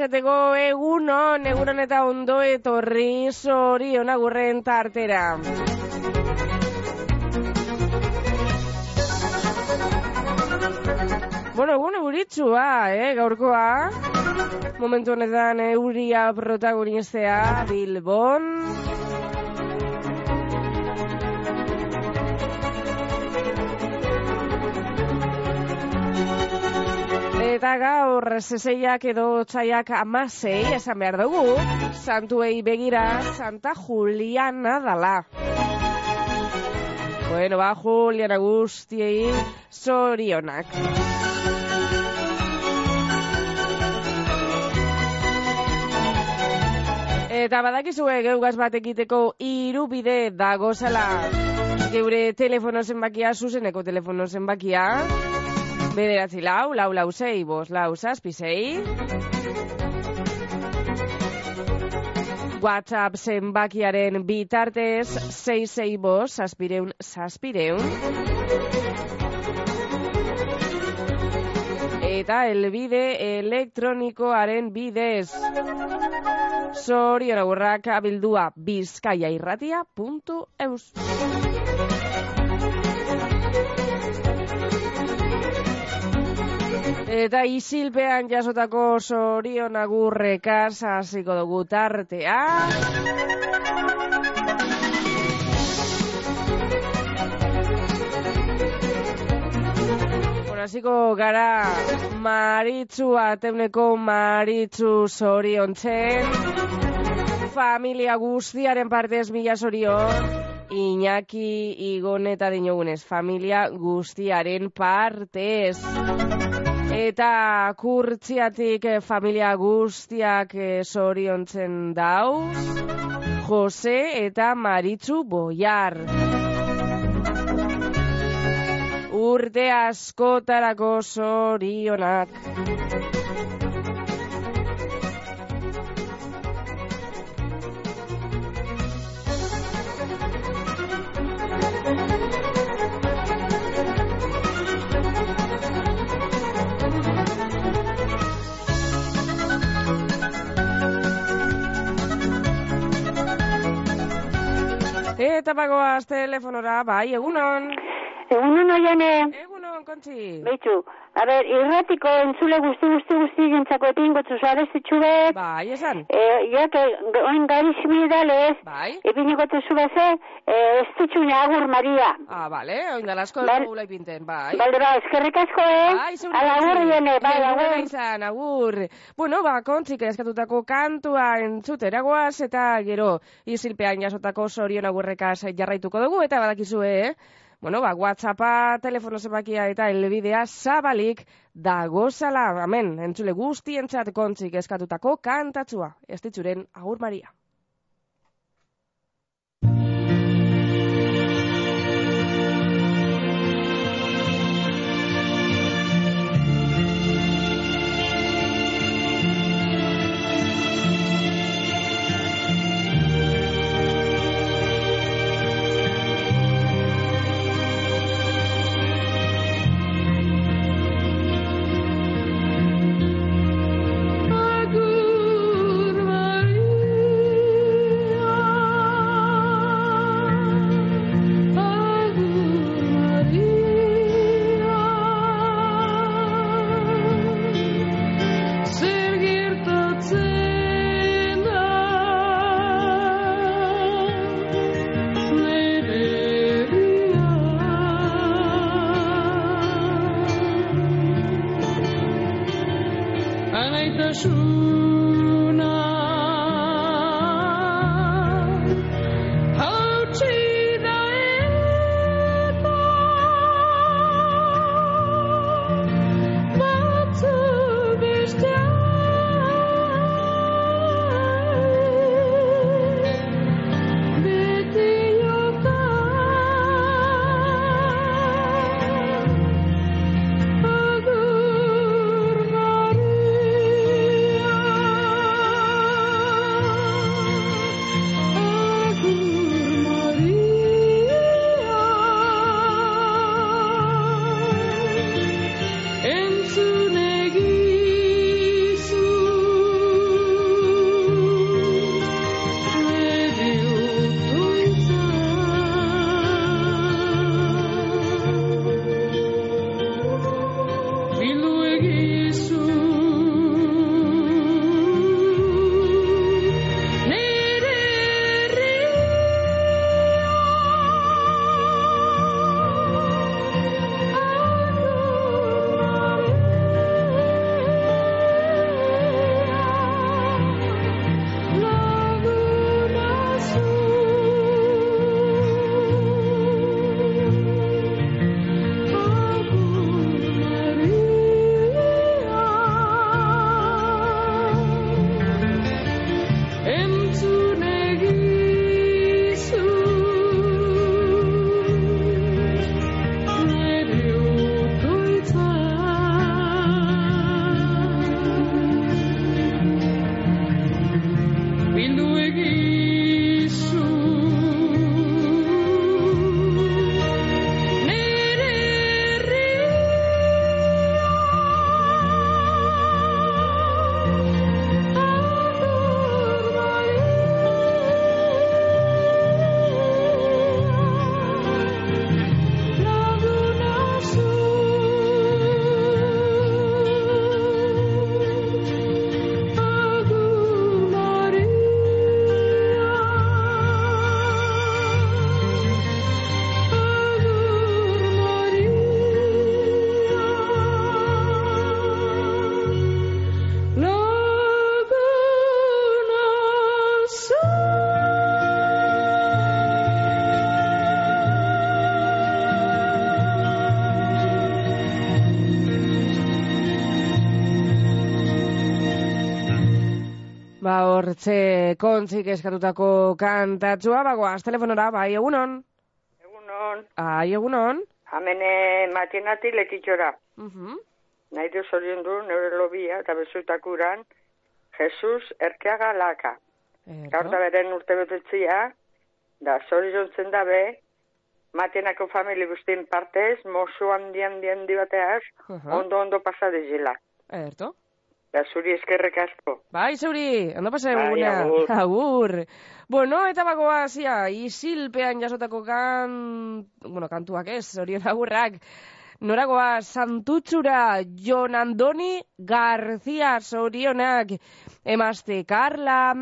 izateko egunon, egunon eta ondo etorri zorion agurren tartera. Bueno, egun euritsua, eh, gaurkoa. Momentu honetan euria protagonistea Bilbon. Eta gaur zeseiak edo txaiak amasei esan behar dugu, santuei begira Santa Juliana dala. Bueno, ba, Juliana guztiei zorionak. Eta badakizue geugaz bat egiteko irubide dagozala geure telefono zenbakia, zuzeneko telefono zenbakia. Bederatzi lau, lau lau zei, bos lau zazpi zei. WhatsApp zenbakiaren bitartez, zei zei bos, zazpireun, zazpireun. Eta elbide elektronikoaren bidez. Sorion agurrak abildua bizkaiairratia.eus. Eta isilpean jasotako sorion agurrekaz hasiko dugu tartea. hasiko gara Maritzu ateuneko Maritzu zoriontzen. Familia guztiaren partez mila zorion. Iñaki Igon eta dinogunez, familia guztiaren partez. Eta kurtziatik familia guztiak zoriontzen dauz. Jose eta Maritzu Boiar. Urte askotarako zorionak. Eta pagoaz telefonora, bai, egunon. Egunon oiane. Egunon, kontzi. Beitu, a ber, irratiko entzule guzti guzti guzti gintzako etingotzu zare zitxube. Bai, esan. E, ja, que oin garizimi dalez. Bai. Epiniko tezu beze, e, ez ditxune agur Maria. Ah, bale, oin dalasko Bal- gula ipinten, bai. Balde ba, eskerrik asko, eh? Bai, zeure Ala agur jene, bai, agur. izan, agur. Bueno, ba, kontzik eskatutako kantua entzuteragoaz, eta gero isilpean jasotako zorion agurrekaz jarraituko dugu, eta badakizue, eh? Bueno, ba, WhatsAppa, telefono zenbakia eta elbidea zabalik dagozala, amen, entzule guztientzat kontzik eskatutako kantatzua. Ez ditzuren, agur Maria. Hortze kontzik eskatutako kantatzua, bagoaz, telefonora, bai, egunon. Egunon, Ai, egunon. hamene matinati letitxora. Mhm. Nahi du zorion du neure lobia eta bezutakuran Jesus Erkeaga Laka. Gaur da beren urte betetzia, da zorion zen dabe, matenako famili guztien partez, mozu handi handi handi bateaz, Aha. ondo ondo pasa dizela. Erto. Da zuri eskerrek asko. Bai, zeuri, ondo pasa Bai, eguna. agur. Agur. Bueno, eta bagoaz, ia, isilpean jasotako kan... Bueno, kantuak ez, orion agurrak. Noragoa, Santutzura, Jon Andoni Garzia zorionak, emazte Karla,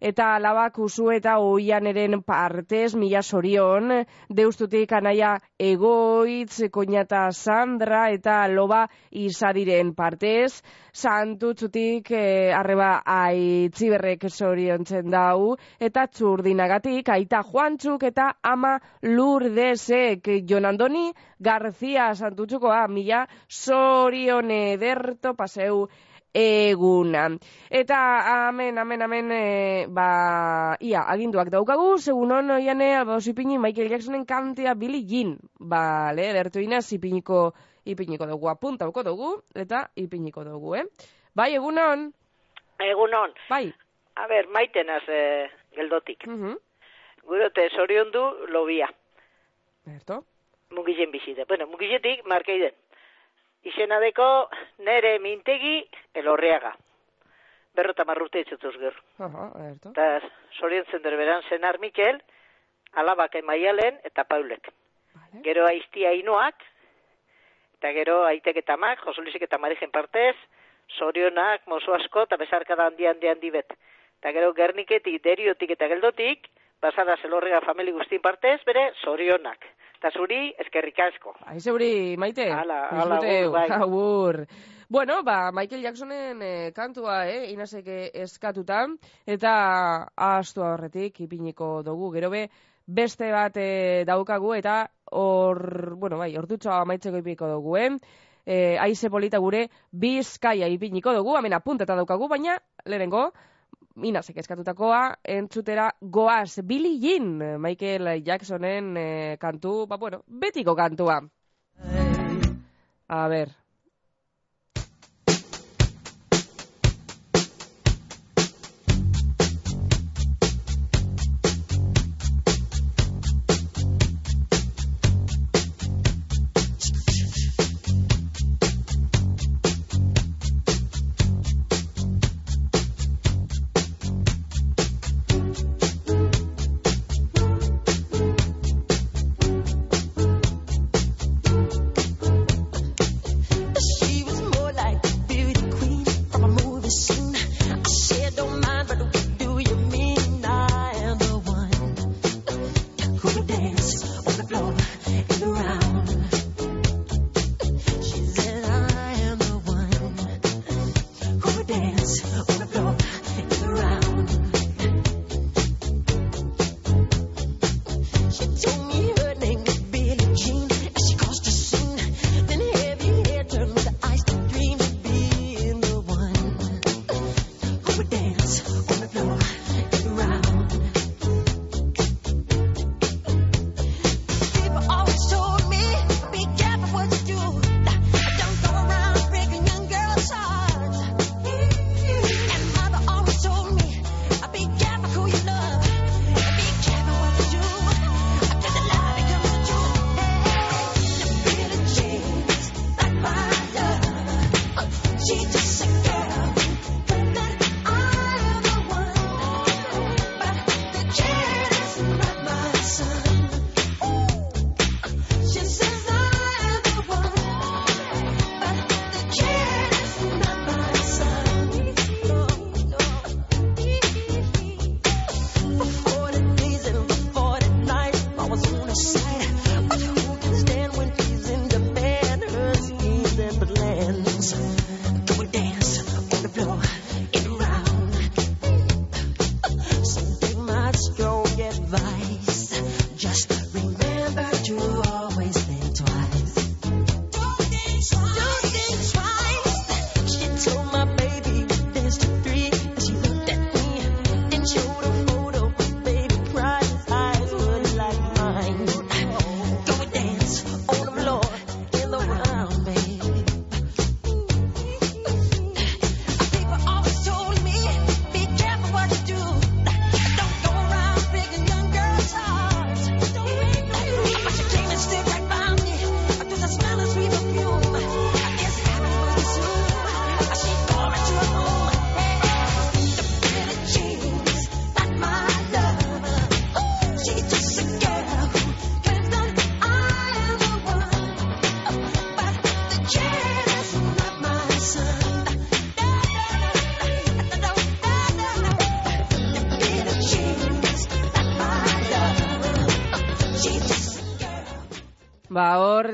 eta labak usu eta oianeren partez, mila zorion, deustutik anaia egoitz, koinata Sandra, eta loba izadiren partez, santutzutik eh, arreba aitziberrek zoriontzen dau, eta txurdinagatik aita Juantzuk eta ama Lurdesek Jon Andoni Garzia santutzukoa mila zorion ederto paseu eguna. Eta amen, amen, amen, e, ba, ia, aginduak daukagu, segun hon oiane, alba ipini Michael Jacksonen kantea Billie Jean. Ba, le, edertu ina, ipiniko, ipiniko dugu, apuntauko dugu, eta ipiniko dugu, eh? Bai, egun hon, Egunon, bai. a ber, maitenaz eh, geldotik. Mhm. Gurote zorion du lobia, Berto. mugilen bizide. Bueno, mugiletik markeiden. Izena deko nere mintegi elorreaga. Berrota marrute itzutuz gero. Aha, berto. Eta zorion zender beran zenar Mikel, alabak emaialen eta paulek. Vale. Gero aiztia inoak, eta gero aitek eta mak, josulisik eta marijen partez, zorionak, mozu asko, eta bezarkada handi handi handi bet. Eta gero gerniketik, deriotik eta geldotik, basada zelorrega famili guztin partez, bere zorionak. Eta zuri, eskerrik asko. Ai, zeuri, maite. Hala, hala, bai. agur. Bueno, ba, Michael Jacksonen eh, kantua, eh, inazeke eskatuta, eta astu horretik ipiniko dugu, gero be, beste bat eh, daukagu, eta hor, bueno, bai, ordutxoa amaitzeko ipiniko dugu, eh? Eh, aize polita gure bizkaia ipiniko dugu, hemen apunteta daukagu, baina, lehenengo, inazek eskatutakoa, entzutera goaz, Billie Jean, Michael Jacksonen eh, kantu, ba, bueno, betiko kantua. A ver.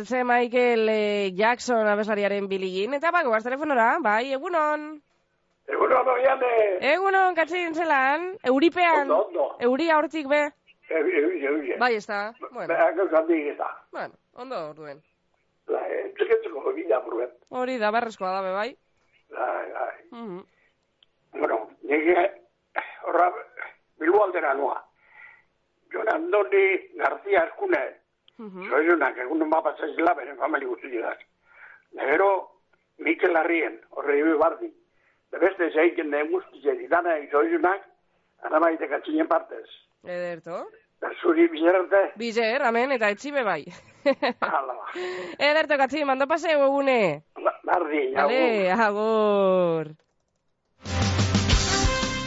Ba, ze Michael eh, Jackson abeslariaren biligin, eta bagoaz telefonora, bai, egunon. Egun ondo jane. Egunon, katxin zelan, euripean, Ondo, ondo. euria hortik be, Ebi, ebi, bai, ez da, bueno, Beako zandik eta. bueno, ondo orduen. La, entzuketzeko bila buruen. Hori da, barrezkoa da be, bai. Bai, bai. Mhm. Bueno, nire horra bilbo noa. Jon Andoni García Eskune, Soizunak, egun mapa zaizela beren famili guztiak. Negero, Mikel Arrien, horre ibi bardi. De beste zeiken de guztiak ditana, soizunak, anamaite katzinen partez. Ederto. Zuri bizerante, Bizer, amen, eta etxibe bai. ala ba. Ederto, katxin, mando paseo egune. Ba- Bardi, jau. Ale, agur.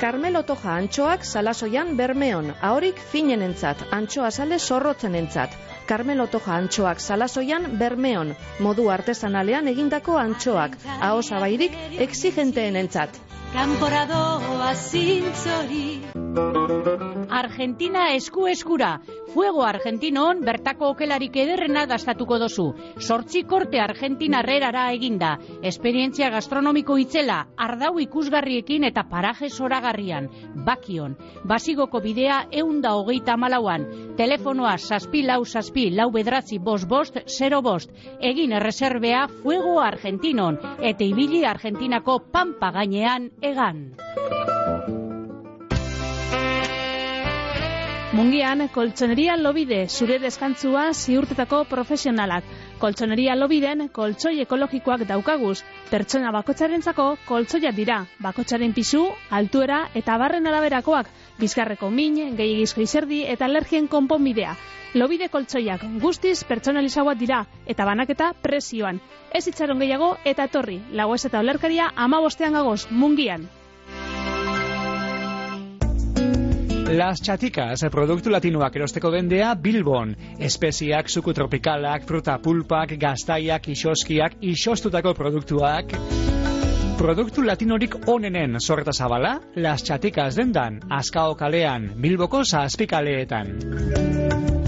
Carmelo Toja antxoak salasoian bermeon, ahorik finenentzat, antxoa sale zorrotzenentzat. Carmelo Toja antxoak salasoian bermeon, modu artesanalean egindako antxoak, aho zabairik exigenteenentzat. Argentina esku eskura. Fuego Argentinon bertako okelarik ederrena dastatuko dozu. Sortzi korte Argentina herrerara eginda. Esperientzia gastronomiko itzela, ardau ikusgarriekin eta paraje zoragarrian. Bakion. Basigoko bidea eunda hogeita malauan. Telefonoa saspi lau saspi lau bedratzi bost bost zero bost. Egin erreserbea Fuego Argentinon. Eta ibili Argentinako pampa gainean egan. Mungian, koltsoneria lobide, zure deskantzua ziurtetako profesionalak. Koltsoneria lobiden, koltsoi ekologikoak daukaguz. Pertsona bakotxarentzako koltsoiak dira. Bakotxaren pisu, altuera eta barren araberakoak. Bizkarreko min, gehiagizko izerdi eta alergien konponbidea. Lobide koltsoiak guztiz pertsonalizauak dira eta banaketa prezioan. Ez itxaron gehiago eta etorri. Lagoez eta olerkaria ama bostean gagoz, mungian. Las Chaticas, produktu latinoak erosteko dendea Bilbon. Espeziak, suku tropikalak, fruta pulpak, gaztaiak, isoskiak, isostutako produktuak. Produktu latinorik onenen sorreta zabala, Las Chaticas dendan, Azkao kalean, Bilboko zazpikaleetan.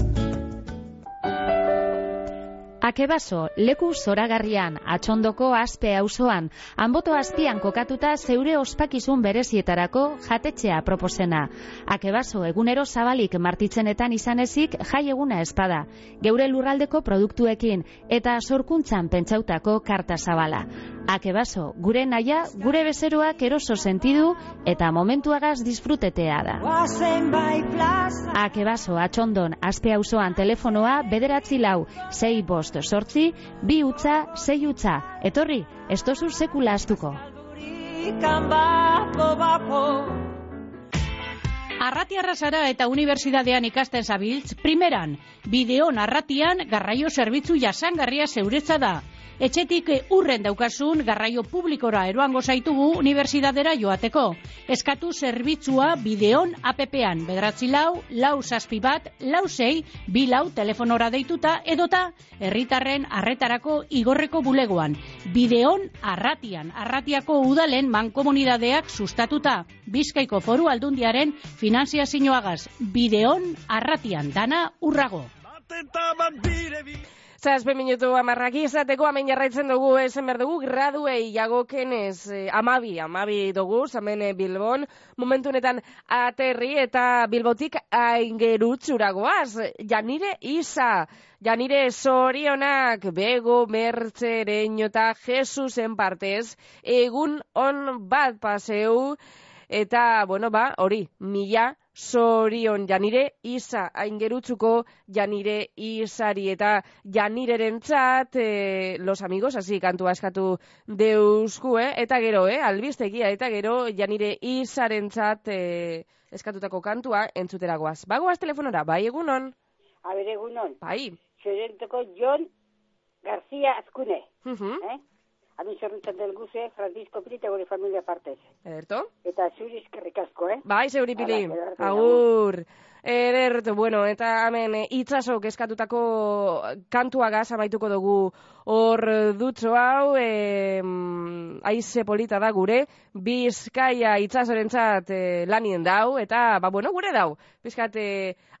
Akebaso, leku zoragarrian, atxondoko aspe auzoan, anboto azpian kokatuta zeure ospakizun berezietarako jatetxea proposena. Akebaso, egunero zabalik martitzenetan izan ezik jai eguna espada, geure lurraldeko produktuekin eta sorkuntzan pentsautako karta zabala. Akebaso, gure naia, gure bezeroak eroso sentidu eta momentuagaz disfrutetea da. Akebaso, atxondon, aspe auzoan telefonoa bederatzi lau, sei bost sortzi, bi utza, sei utza. Etorri, ez tozu sekula astuko. Arratiarra zara eta unibertsitatean ikasten zabiltz, primeran, bideon arratian garraio zerbitzu jasangarria zeuretza da. Etxetik urren daukasun garraio publikora eroango zaitugu unibertsitatera joateko. Eskatu zerbitzua bideon APP-an, bedratzi lau, lau zazpi bat, lau sei, bi lau telefonora deituta edota herritarren arretarako igorreko bulegoan. Bideon arratian, arratiako udalen mankomunidadeak sustatuta. Bizkaiko foru aldundiaren finanziazioagaz. Bideon arratian, dana urrago. Zazpe minutu amarrak izateko hemen jarraitzen dugu esan behar dugu graduei jagokenez eh, amabi, amabi dugu, zamen Bilbon, momentu honetan aterri eta Bilbotik aingerutzuragoaz, janire isa, janire zorionak bego mertzereño eta Jesusen partez, egun on bat paseu, eta, bueno, ba, hori, mila Zorion janire isa aingerutzuko janire isari eta janirerentzat eh, los amigos hasi kantua eskatu deusku, eh? eta gero, eh? albistegia eta gero janire isarentzat eh, eskatutako kantua entzuteragoaz. Bagoaz telefonora, bai egunon? A ber, egunon. Bai. Zerentoko Jon García Azkune. Mhm. Eh? Amin zorritzen del guze, Francisco Pili eta gure familia partez. Ederto? Eta zuri eskerrik asko, eh? Bai, zeuri pili. Agur. Ederto, bueno, eta hemen eh, itzasok eskatutako kantuagaz amaituko dugu hor dutxo hau, e, aize polita da gure, bizkaia itzasorentzat e, lanien dau, eta, ba, bueno, gure dau, bizkat e,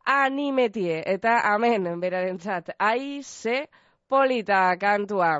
animetie, eta amen berarentzat, aize polita kantua.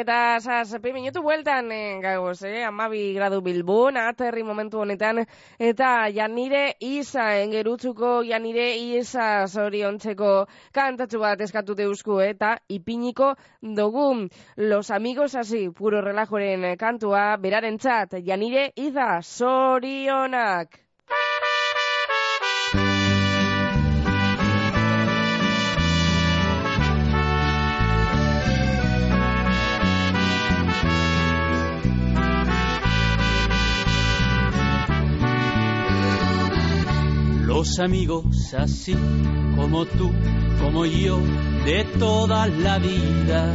Eta zazpi minutu bueltan eh, gagoz, eh? Amabi gradu bilbon, aterri momentu honetan, eta janire isa, engerutzuko janire isa zoriontzeko kantatxu bat eskatu deusku, eta ipiniko dugu los amigos así, puro relajoren kantua, beraren txat, janire iza zorionak. Los amigos así como tú, como yo, de toda la vida.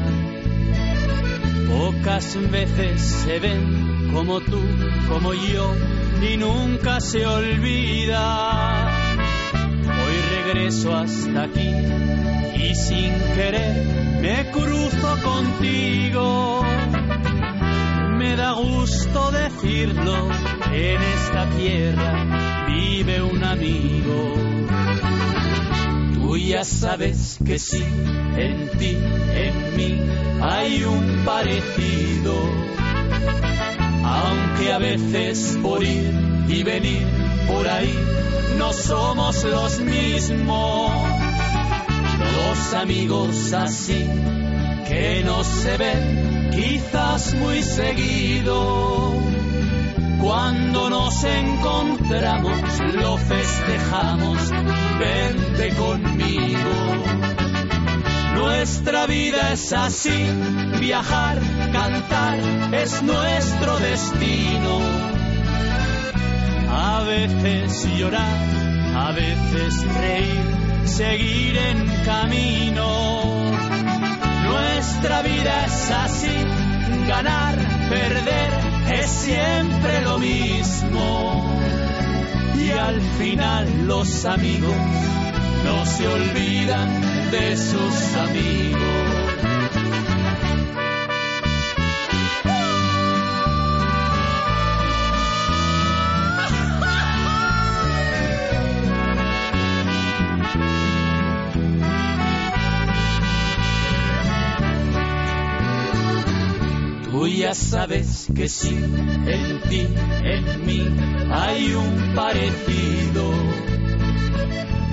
Pocas veces se ven como tú, como yo, y nunca se olvida. Hoy regreso hasta aquí y sin querer me cruzo contigo. Me da gusto decirlo, en esta tierra vive un amigo. Tú ya sabes que sí, en ti, en mí hay un parecido. Aunque a veces por ir y venir por ahí no somos los mismos. Dos amigos así que no se ven quizás muy seguido. Cuando nos encontramos lo festejamos, vente conmigo. Nuestra vida es así, viajar, cantar es nuestro destino. A veces llorar, a veces reír, seguir en camino. Nuestra vida es así, ganar, perder, es siempre lo mismo. Y al final los amigos no se olvidan de sus amigos. Ya sabes que sí, en ti, en mí hay un parecido.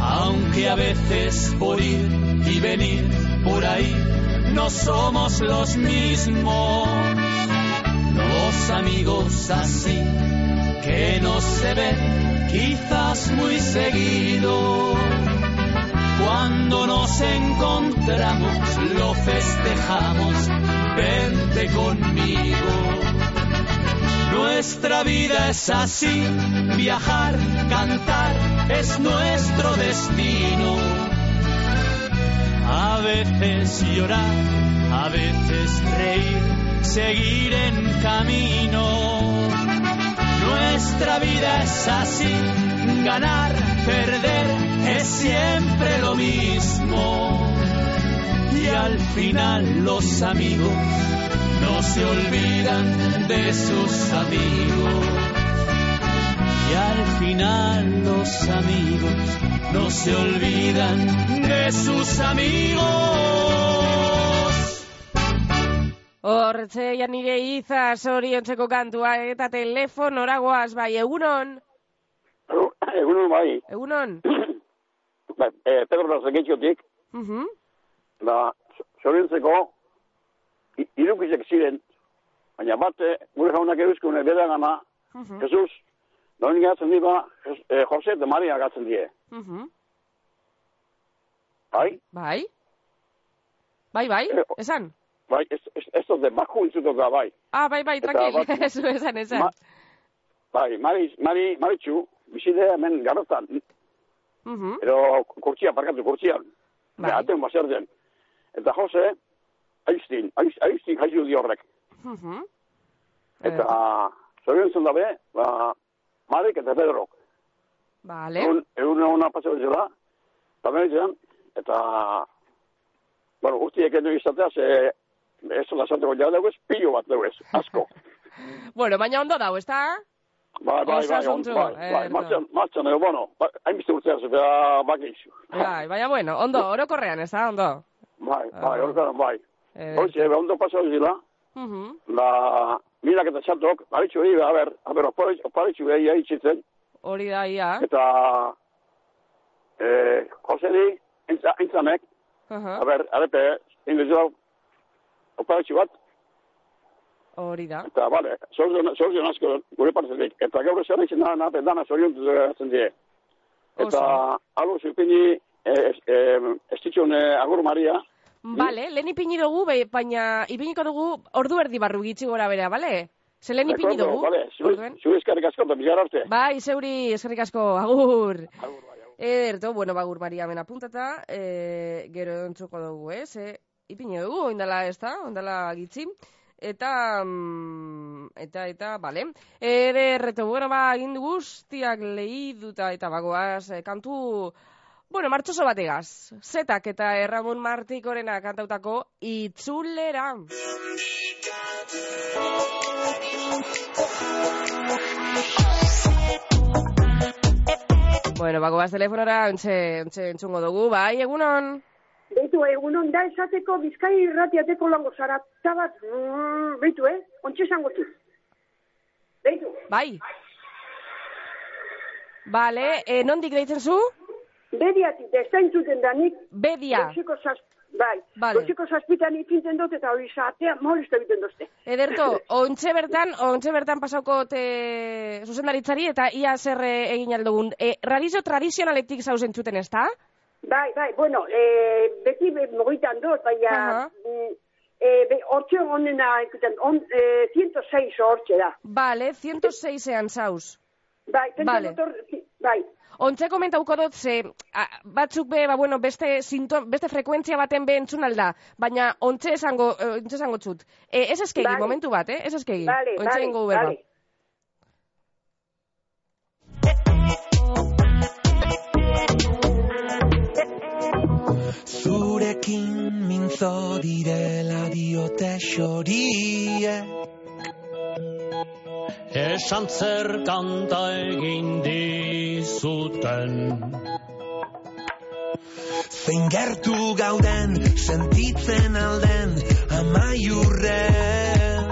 Aunque a veces por ir y venir por ahí no somos los mismos. Los amigos así que no se ven quizás muy seguido. Cuando nos encontramos lo festejamos, vente conmigo. Nuestra vida es así, viajar, cantar es nuestro destino. A veces llorar, a veces reír, seguir en camino. Nuestra vida es así, ganar, perder es siempre lo mismo. Y al final los amigos no se olvidan de sus amigos. Y al final los amigos no se olvidan de sus amigos. Hortze janire iza zoriontzeko kantua eta telefonora goaz, bai, egunon? Egunon bai, Egunon? ba, eh, Pedro Brazaketxotik, Mhm. ba, zoriontzeko, i- irukizek ziren, baina bate, gure jaunak euskune beda gana, Mhm. Jesus, noin gatzen di ba, Jes- eh, Jose de Maria gatzen die, Mhm. bai? Bai? Bai, bai, esan? Bai, ez, ez, ez dut de baku intzuko da, bai. Ah, bai, bai, Eta tranquil, ez esan, esan. Ma- Bai, Mari, Mari, Maritxu, bizide hemen garrotan, Mhm. edo kurtsia, parkatu kurtsian, Bai. aten baserden. Eta Jose, aiztin, aiz, aiztin jaizu di horrek. Mhm. Eta, zoriontzen dabe, ba, Marik eta Pedrok. Vale. Egun, egun hona pasatu zela, eta benetan, eta, bueno, urtiek edo izatea, ze, ez da esateko ja dugu pilo bat dugu asko. Bueno, baina ondo dau, ez da? Bai, bai, bai, on, Osasuntsu, bai, bai, erto. martxan, martxan, bueno, ba- hainbeste urtea zeta bakiz. Bai, baina bueno, ondo, orokorrean, ez da, ondo? Bai, bai, horretan, bai. Eh, Hoxe, ondo pasau zila, mhm. ba, minak eta txatok, baritxu egin, a ber, a ber, oparitxu egin egin Hori da, ia. eta, eh, Josedi, entza, entzamek, Aha. a ber, arepe, indizua, oparitxu bat, Hori da. eta, bale, soluzion asko gure partetik, eta gaur zer egin da, nape, dana zorion duzen die. Eta, alo, zupini, eh, eh, estitxun eh, agur Maria, Bale, lehen ipini dugu, bai- baina ipiniko dugu ordu erdi barru gitxi gora bera, bale? Ze lehen ipini dugu. Vale, zu, Orduen. zu eskarrik asko, eta bizar arte. Bai, zeuri, eskerrik asko, agur. Ederto, bueno, bagur Maria mena puntata, e, gero entzuko dugu, ez? E, ipini dugu, oindala ez da, oindala gitzi. Eta, mm, eta, eta, bale. Ederreto, bueno, ba, egin guztiak lehi duta, eta bagoaz, e, kantu, bueno, martxoso bategaz. Zetak eta Erramon Martikorena kantautako itzulera. Bueno, bagoaz telefonora, ontxe, ontxe entzungo dugu, bai, egunon? Beitu, egunon da esateko bizkai irratiateko lango zara. Tabat, mm, beitu, eh? Ontxe esango zu. Beitu. Bai. Bale, e, nondik deitzen zu? Bediatik, da ez da entzuten danik. Bedia. Goizeko zaz... Bai. Vale. Goizeko zazpitan ikintzen dut eta hori zatea, molizta egiten dozte. Ederto, ontxe bertan, ontxe bertan pasauko te zuzendaritzari eta ia zer eh, egin aldugun. E, radizio tradizionaletik zauzen txuten ez da? Bai, bai, bueno, eh, beti be, mogitan dut, baina... Aha. mm, eh, be, hortxe onena, ikusten, on, eh, 106 hortxe da. Bale, 106ean zauz. Bai, Vale. dut bai. Ontxe komentauko dut, ze a, batzuk be, ba, bueno, beste, sinto, beste frekuentzia baten be entzun alda, baina ontxe esango, eh, ontxe esango txut. E, ez eskegi, Vale. momentu bat, eh? Ez eskegi. Vale, ontxe vale, egingo berba. vale. Zurekin mintzo direla diote xorie Esan zer kanta egin dizuten Zein gertu gauden sentitzen alden amaiurren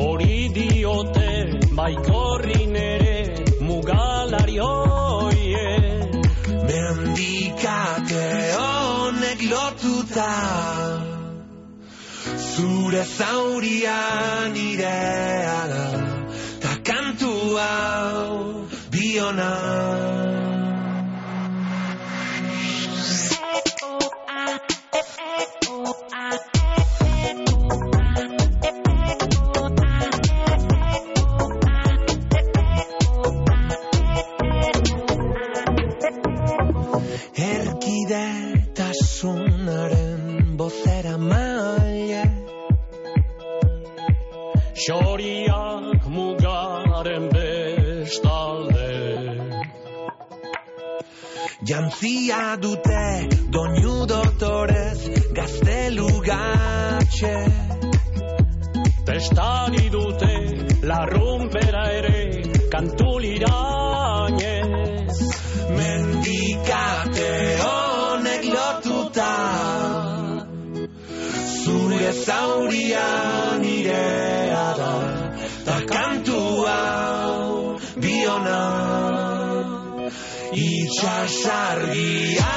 Hori diote baikorrin ere mugalari hoie. Mendikate honek lotuta Zure zauria nirea da Ta kantu hau biona. Erkidetasunaren Xoriak mugaren bestalde. Jantzia dute doinu dotorez gaztelu gatxe. Testari dute larrumpera ere kantulirainez Mendikate honek Zauria nirea da Ta kantu hau biona Itxasargia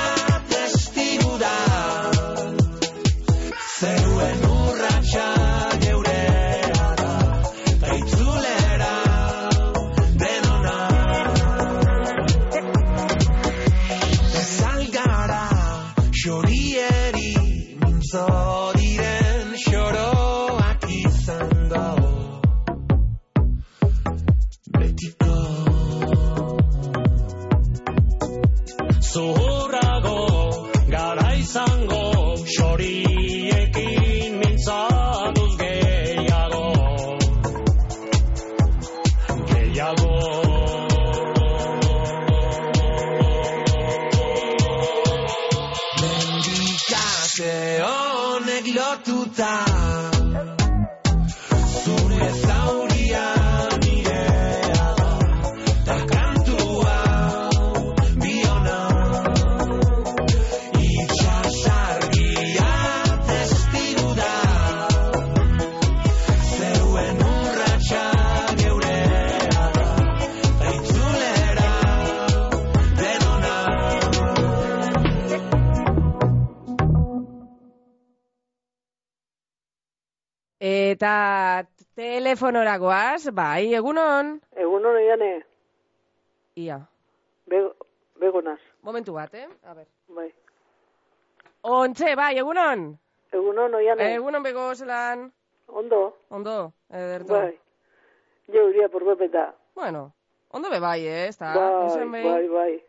telefonoragoaz, bai, egunon. Egunon iane, Ia, bego, begonaz, momentu bat, eh? A ber. bai. Ontxe, bai, egunon. Egunon oiane. Egunon bego zelan. Ondo. Ondo, ederto. Bai. Jo iria por bepeta. Bueno, ondo be bai, eh? Ezta, Bai, izen behin. bai, bai.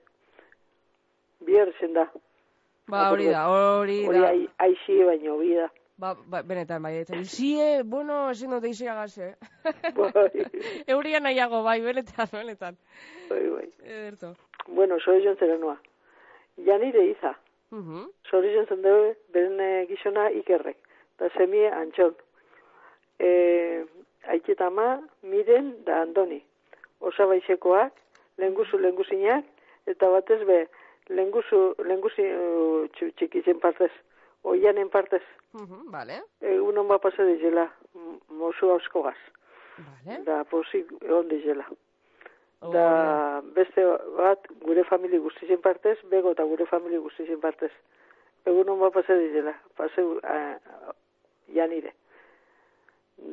Bier da. Ba, hori da, hori Hori da. ai- aixi baino bida. Ba, ba, benetan, bai, eta izie, bueno, ezin dute iziagaz, eh? Bai, Euria nahiago, bai, benetan, benetan. bai, bai. Ederto. Bueno, sorion zera noa. Ja nire iza. Mhm. Sorion zen dugu, beren eh, gizona ikerrek. Da semie antxon. E, aiketa ama, miren da andoni. Osabaizekoak, lenguzu lenguzinak, eta batez be, lenguzu, lenguzi uh, txikitzen partez. Oianen partez. Mhm, vale. Egunon bat pasa dizela, mozu auskogaz. Vale. Da posik egon dizela. Da beste bat gure famili guztizien partez, bego eta gure famili guztizien partez. Egunon bat pasa dizela, pase uh, janire.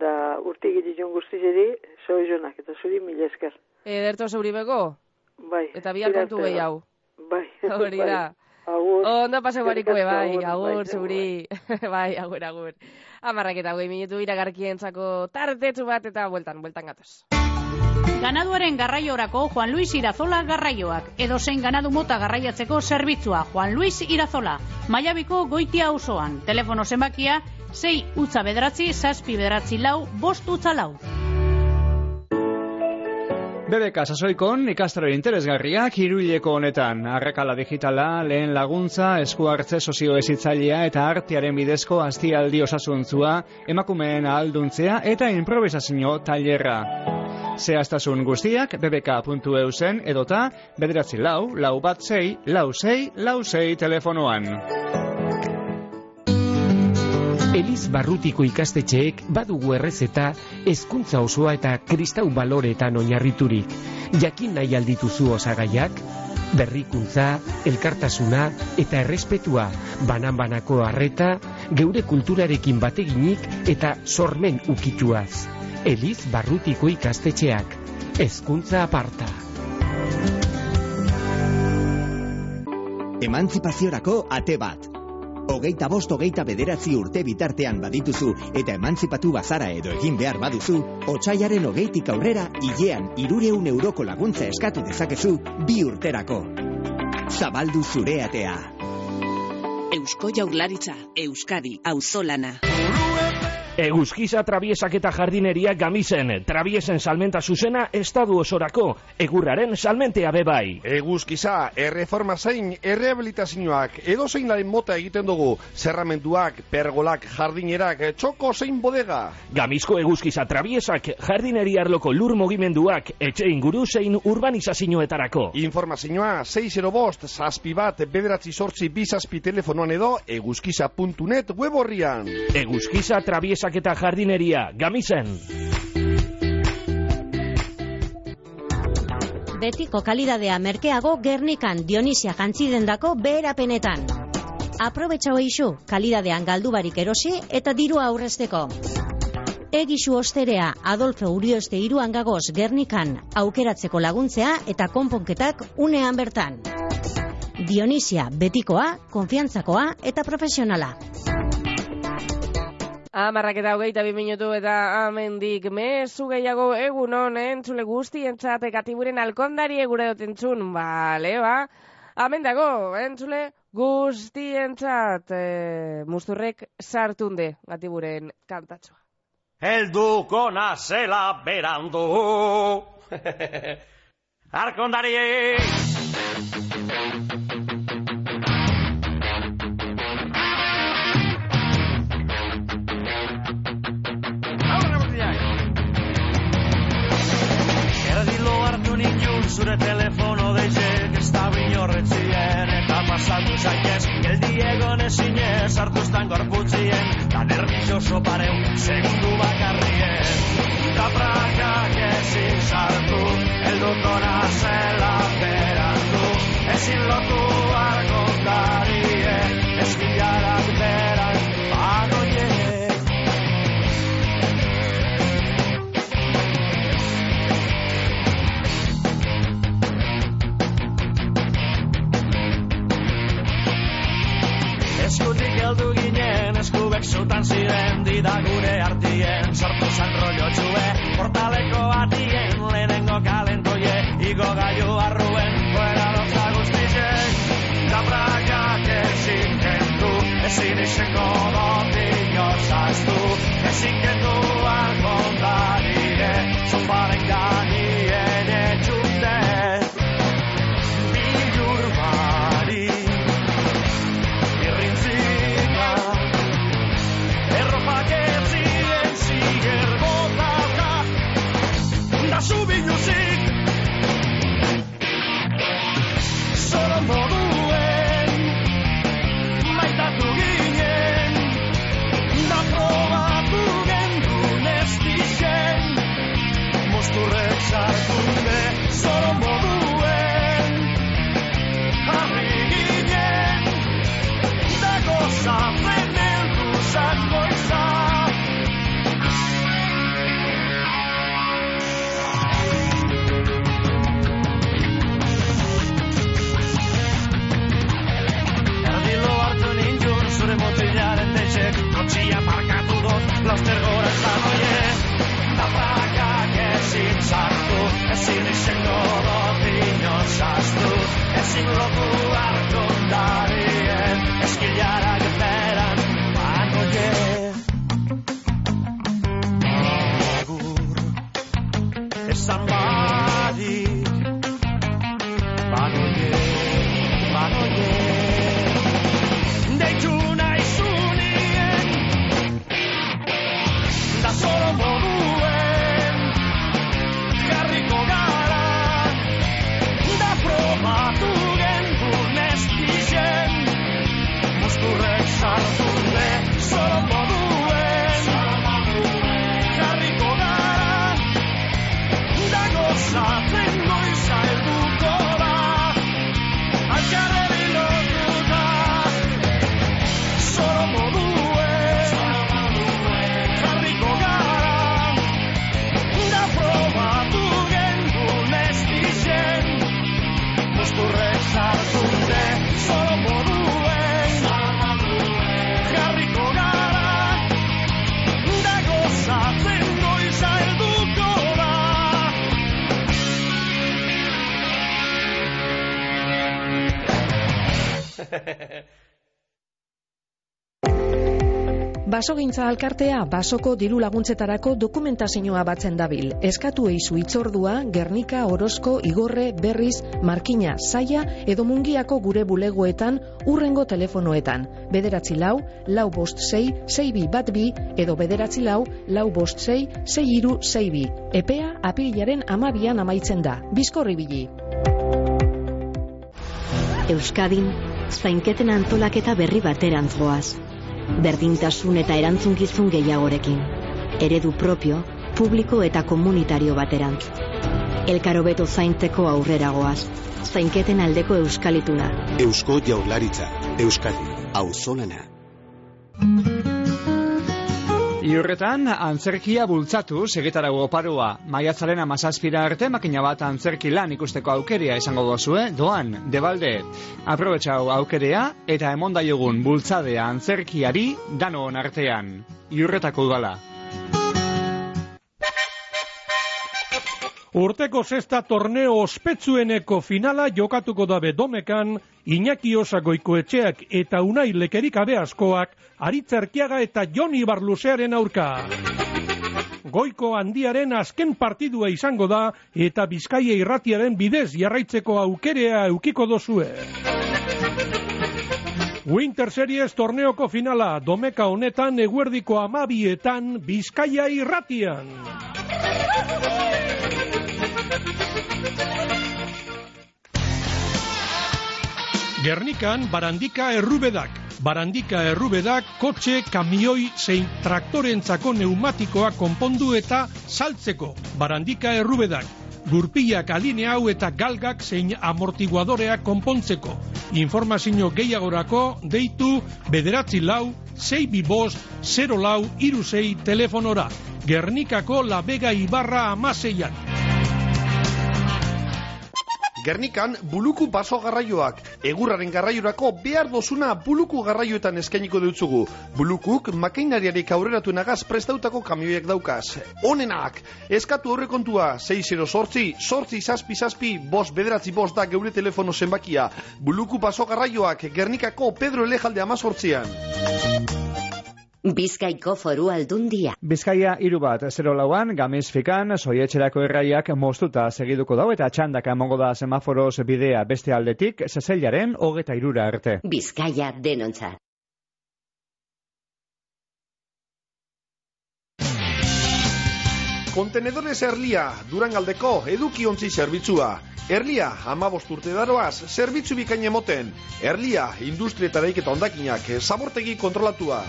Da urti gitizion guztizeri, zoi jonak, eta zuri mila esker. Ederto zeuri bego? Bai. Eta bihar kontu tirarte, gehiago. Bai. Hori bai. Da. Agur. Ondo pase barikue, bai, agur, bai, zuri. bai, agur, agur. Amarrak eta hogei minutu iragarkientzako tartetsu bat eta bueltan, bueltan gatoz. Ganaduaren garraiorako Juan Luis Irazola garraioak. Edo zein ganadu mota garraiatzeko zerbitzua Juan Luis Irazola. Maiabiko goitia auzoan. Telefono zenbakia 6 utza bederatzi, zazpi bederatzi lau, bost utza lau. BBK sasoikon ikastaro interesgarriak hiruileko honetan. Arrakala digitala, lehen laguntza, esku hartze sozioezitzailea eta artearen bidezko aztialdi osasuntzua, emakumeen ahalduntzea eta improvisazio tailerra. Zehaztasun guztiak bbk.eusen edota bederatzi lau, lau bat sei, lau sei, lau sei telefonoan. Eliz Barrutiko ikastetxeek badugu errezeta hezkuntza osoa eta kristau baloretan oinarriturik. Jakin nahi aldituzu osagaiak, berrikuntza, elkartasuna eta errespetua, banan-banako harreta, geure kulturarekin bateginik eta sormen ukituaz. Eliz Barrutiko ikastetxeak, hezkuntza aparta. Emantzipaziorako ate bat. Hogeita bost hogeita bederatzi urte bitartean badituzu eta emantzipatu bazara edo egin behar baduzu, otxaiaren hogeitik aurrera hilean irureun euroko laguntza eskatu dezakezu bi urterako. Zabaldu zure atea. Eusko Jaurlaritza, Euskadi, Auzolana. Eguzkiza trabiesak eta jardineria gamisen, trabiesen salmenta zuzena estadu osorako, egurraren salmentea bebai. Eguzkiza, erreforma zein, errehabilitazioak, edo zein laren mota egiten dugu, zerramenduak, pergolak, jardinerak, txoko zein bodega. Gamizko eguzkiza trabiesak, jardineria arloko lur mugimenduak, etxe inguru zein urbanizazioetarako. Informazioa 6 bost, zazpi bat, bederatzi sortzi bizazpi telefonoan edo, eguzkiza.net web horrian. Eguzkiza trabiesak eta jardineria, gamisen. Betiko kalidadea merkeago Gernikan Dionisia jantzidendako beherapenetan. Aprobetxau eixu, kalidadean galdu barik erosi eta dirua aurrezteko. Egisu osterea Adolfo Urioste iruan gagoz Gernikan aukeratzeko laguntzea eta konponketak unean bertan. Dionisia betikoa, konfiantzakoa eta profesionala. Amarrak eta hogeita bi minutu eta amendik mezu gehiago egun honen entzule guztientzat ekatiburen alkondari egure dotentzun, bale, ba? Amen dago, entzule guztientzat e, musturrek sartunde gatiburen kantatxoa. Helduko nazela berandu. Arkondari! Zure telefono deizek ez da binorretzien eta pasatu zaitez. Geldi egon ezinez hartuztan gorputzien da nervioso pareu segundu bakarrien. Da prakak ezin sartu helduko nazela batzutan ziren dida gure artien. Sortu zan rollo txue portaleko atien. Lehenengo kalentoie igo gaiu arruen. Fuera loza guztize kabrakak ezin kentu ezin izen godo dio zaztu. Ezin kentu alkontari Basogintza alkartea basoko diru laguntzetarako dokumentazioa batzen dabil. Eskatu eizu itzordua, Gernika, Orozko, Igorre, Berriz, Markina, Saia edo Mungiako gure bulegoetan urrengo telefonoetan. Bederatzi lau, lau bost sei, sei bi bat bi edo bederatzi lau, lau bost sei, sei iru sei bi. Epea apirilaren amabian amaitzen da. Bizkorri bili. Euskadin, zainketen antolaketa berri baterantz goaz. Berdintasun eta erantzunkizun gehiagorekin. Eredu propio, publiko eta komunitario baterantz. Elkarobeto zainteko aurrera goaz. Zainketen aldeko euskalituna. Eusko Jaurlaritza, Euskadi, Auzolana. Iurretan, antzerkia bultzatu segetarago oparoa. Maiatzaren amazazpira arte makina bat antzerki lan ikusteko aukeria izango gozue, doan, debalde. Aprobetxau aukerea eta emondaiogun bultzadea antzerkiari danoon artean. Iurretako udala. Urteko zesta torneo ospetsueneko finala jokatuko dabe domekan, Iñaki Osagoiko etxeak eta Unai Lekerik abe askoak, Aritzerkiaga eta Joni Barlusearen aurka. Goiko handiaren azken partidua izango da eta Bizkaia irratiaren bidez jarraitzeko aukerea eukiko dozue. Winter Series torneoko finala domeka honetan eguerdiko amabietan Bizkaia irratian. Gernikan Barandika Errubedak. Barandika Errubedak kotxe, kamioi zein traktorentzako neumatikoa konpondu eta saltzeko. Barandika Errubedak. Gurpilak aline hau eta galgak zein amortiguadoreak konpontzeko. Informazio gehiagorako deitu bederatzi lau, sei bibost, 0 lau, iru sei telefonora. Gernikako La Vega Ibarra amaseian. Gernikan buluku baso garraioak, egurraren garraiorako behar dozuna buluku garraioetan eskainiko dutzugu. Bulukuk makeinariarik aurreratu nagaz prestautako kamioiak daukaz. Honenak, eskatu aurrekontua 6 sortzi, sortzi zazpi zazpi, bos bederatzi bos da geure telefono zenbakia. Buluku baso garraioak Gernikako Pedro Elejalde amazortzian. Bizkaiko foru aldundia. Bizkaia hiru bat, zero lauan, gamiz fikan, soietxerako erraiak moztuta segiduko dau eta txandaka emongo da semaforoz bidea beste aldetik, zezailaren hogeta irura arte. Bizkaia denontzat. Kontenedores Erlia, Durangaldeko edukiontzi zerbitzua. Erlia, amabost urte daroaz, zerbitzu bikain emoten. Erlia, industria eta daiketa ondakinak, zabortegi kontrolatua.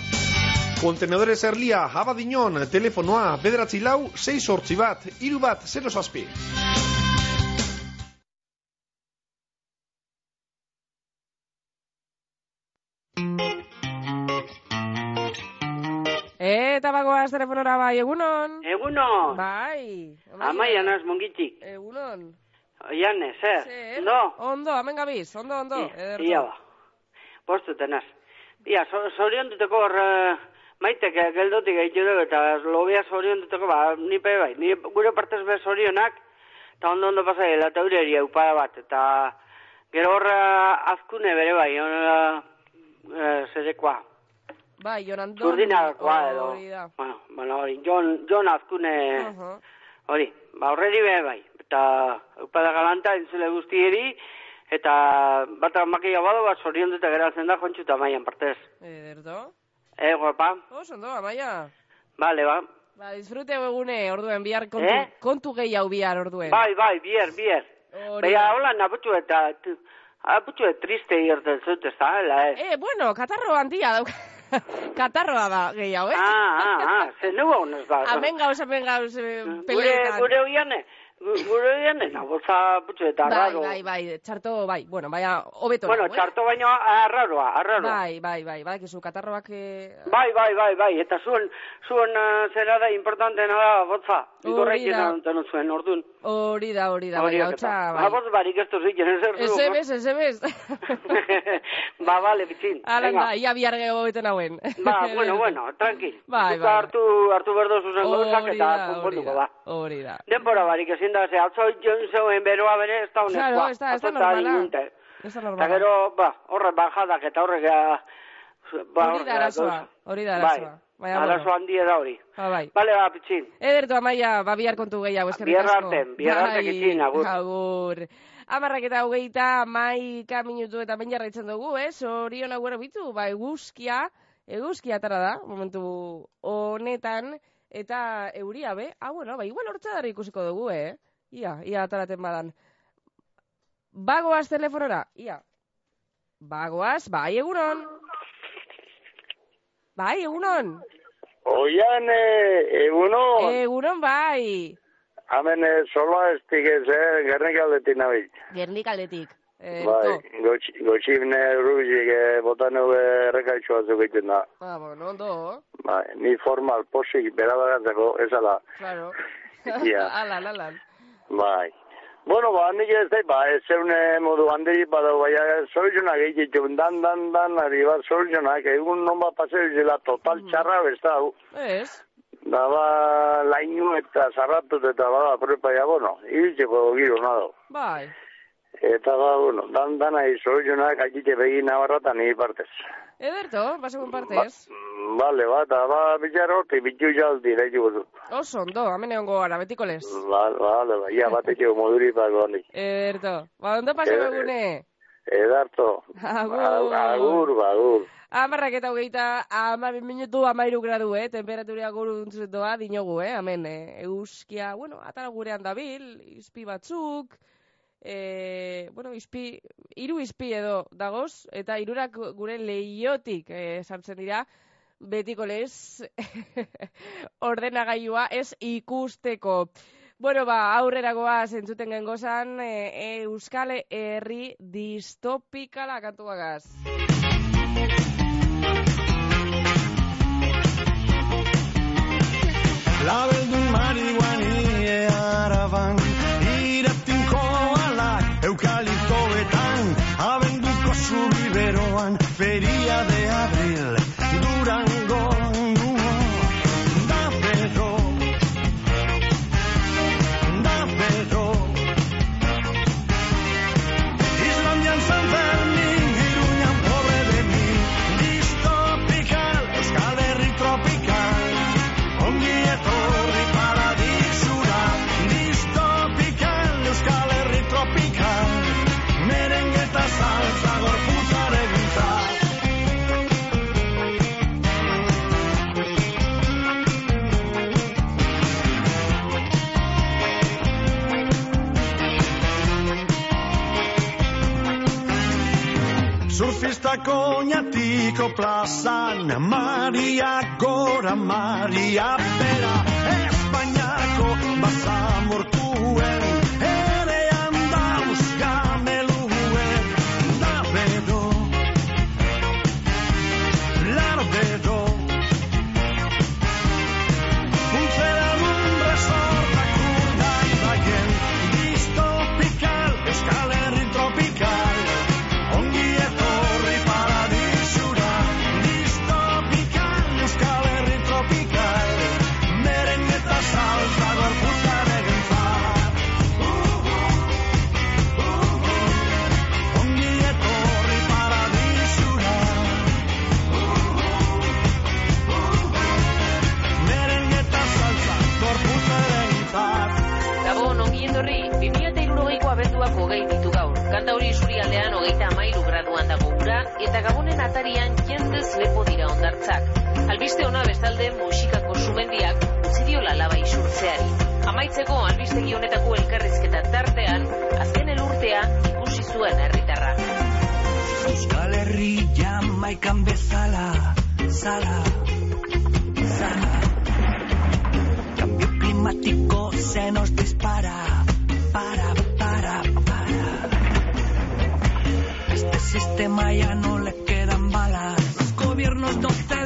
Kontenedores Erlia, abadinon, telefonoa, bederatzi lau, 6 sortzi bat, iru bat, 0 zazpi. Eta bagoaz telefonora bai, egunon? Egunon. Bai. Amaia naz mongitik. Egunon. Oiane, zer? Zer? No. Ondo, hemen gabiz, ondo, ondo. ederto. Ia ba. Postu tenaz. Ia, so, zorion duteko hor, eh, maitek eh, geldotik dugu, eta lobia zorion duteko, ba, ni pe bai, ni gure partez be zorionak, eta ondo ondo pasa dela, eta ureria upada bat, eta gero hor eh, azkune bere bai, on, uh, zerekoa, Bai, Jon Andoni. zurdinakoa edo, Hori da. bueno, bueno, hori, Jon, Jon azkune, Aha. hori, ba, horreri be bai, eta upada galanta entzule guztieri, eta bat makia bado bat zorion dute geratzen da jontxu eta maian partez. Ederto. Eh, guapa? Oso, ondo, amaia. Vale, ba. Ba, disfrute egune, orduen, bihar kontu, Eh? kontu gehiago bihar orduen. Bai, bai, bier. Hori Baina, hola, naputxu eta, aputxu eta triste irten zut, ez da, ela, eh? Eh, bueno, katarro handia dauka. Katarroa da gehiago, eh? Ah, ah, ah, ze nu honez da. Hemen gauz, hemen gauz, eh, Gure, peleetan. gure oiane, gu- gure oiane, naboltza putxu eta Bai, raro. bai, bai, txarto, bai, bueno, baina, hobeto. Bueno, nago, eh? txarto baino arraroa, arraroa. Bai, bai, bai, bai, kizu, katarroak... Eh... Bai, bai, bai, bai, eta zuen, zuen uh, zera da importantena da, botza. Hori da. duten zuen, ordun. Hori da, hori da, bai, da, hotza, Ba, bai. botz barik ez duzik, ez zer Ez ebes, ez ebes. ba, bale, bitzin. Alan Venga. da, ia bihar gehiago beten hauen. Ba, bueno, bueno, tranqui. Bai, bai. hartu, hartu berdo zuzen Hori eta da, konponduko da, da. hori da. Denbora barik ezin da, ze atzo jon zeuen beroa bere ez da honekoa. Claro, ez da, ez da normala. inunte. Ez da Eta normala. gero, ba, horre bajadak eta horrek... ah, Ba, Hori da arazoa, hori da arazoa. Bai, arazo handia da hori. Ah, bai. Bale, ba, pitxin. Ederto, amaia, ba, bihar kontu gehiago, eskerrik Bihar asko. arte, bihar arte Bai, kitxin, agur. Agur. Amarrak eta hogeita, maika minutu eta ben jarraitzen dugu, eh? Zorion aguero bitu, ba, eguzkia, eguzkia atara da, momentu honetan, eta euria, be? Ah, bueno, ba, igual hortza dara ikusiko dugu, eh? Ia, ia ataraten badan. Bagoaz telefonora, ia. Bagoaz, bai, egunon. Bai, egunon. Oian, eh, eguno, Egunon, bai. hemen eh, soloa estik ez, eh, gernik aldetik nabil. Gernik aldetik. Eh, Bai, gotxibne rubizik eh, botan egu errekaitxoa zugeiten da. Ah, bueno, ondo. Bai, ni formal, posik, berabagatzeko, ez ala. Claro. Ia. alan, alan. Bai. Bueno, ba, nik ez da, ba, ez zeune modu handiri, bada, baina soluzionak egiten, dan, dan, dan, ari bat soluzionak, egun non bat paseu zela total txarra, besta, hau. Ez? Da, ba, lainu eta zarratut eta bada, prepa, ja, bueno, ibiltzeko giro nado. Bai. Eta, ba, bueno, dan, dana soluzionak agite begin nabarratan ni partez. Ederto, basegun partez. Vale, ba, eta, ba, bitxarro, te bitxu jaldi, da dut. Oso, ondo, hemen egongo gara, betiko lez. Vale, vale, ba, ia, batetxeko moduri pako handik. Ederto. Ba, ondo paseo Eder- egune. Edarto. Agur. Agur, ba, agur. Amarrak eta hogeita, ama minutu amairu gradu, eh? Temperatura guru doa dinogu, eh? Hemen, eh? Euskia, bueno, atara gurean dabil, izpi batzuk, eh, bueno, izpi, hiru izpi edo dagoz, eta hirurak gure leiotik eh, sartzen dira, betiko lez ordenagailua ez ikusteko. Bueno, ba, aurrera goaz gengozan, e, Euskal Herri distopikala kantu bagaz. Labeldun feria de abril, koñatiko plazan Maria gora, Maria bera Espainiako basamortuen eta gabonen atarian jendez lepo dira ondartzak. Albiste ona bestalde musikako sumendiak utzi diola laba isurtzeari. Amaitzeko albistegi honetako elkarrizketa tartean, azken elurtea ikusi zuen herritarra. Euskal Herri jamaikan bezala, zala, zala. Cambio climático se nos dispara, para, para, sistema ya no le quedan balas. Los gobiernos no ceden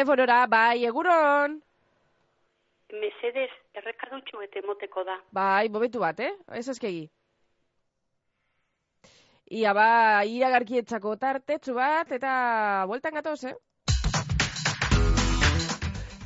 telefonora, bai, eguron. Mesedez, errekadutxo eta emoteko da. Bai, bobetu bat, eh? Ez eskegi. Ia ba, iragarkietzako tartetxu bat, eta bueltan gatoz, eh?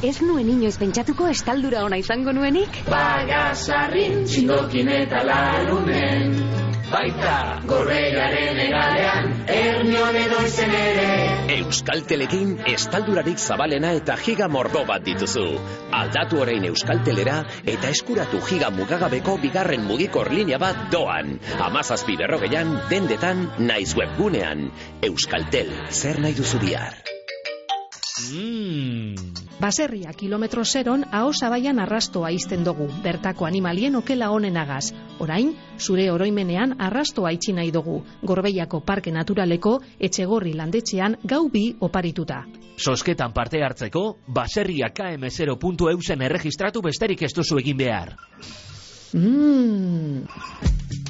Ez nuen inoiz pentsatuko estaldura ona izango nuenik? Bagasarrin, txindokin eta larunen Baita gorreiaren egalean, ernion edo izen ere Euskaltelekin estaldurarik zabalena eta giga mordo bat dituzu. Aldatu orain Euskaltelera eta eskuratu giga mugagabeko bigarren mugikor linea bat doan. Amazazpi berrogeian, dendetan, naiz webgunean. Euskaltel, zer nahi duzu bihar? Baserria kilometro zeron aho zabaian arrastoa izten dugu, bertako animalien okela honenagaz. Orain, zure oroimenean arrastoa itxi nahi dugu, gorbeiako parke naturaleko etxegorri landetxean gau bi oparituta. Sosketan parte hartzeko, baserria km0.eusen erregistratu besterik ez duzu egin behar. Mmm...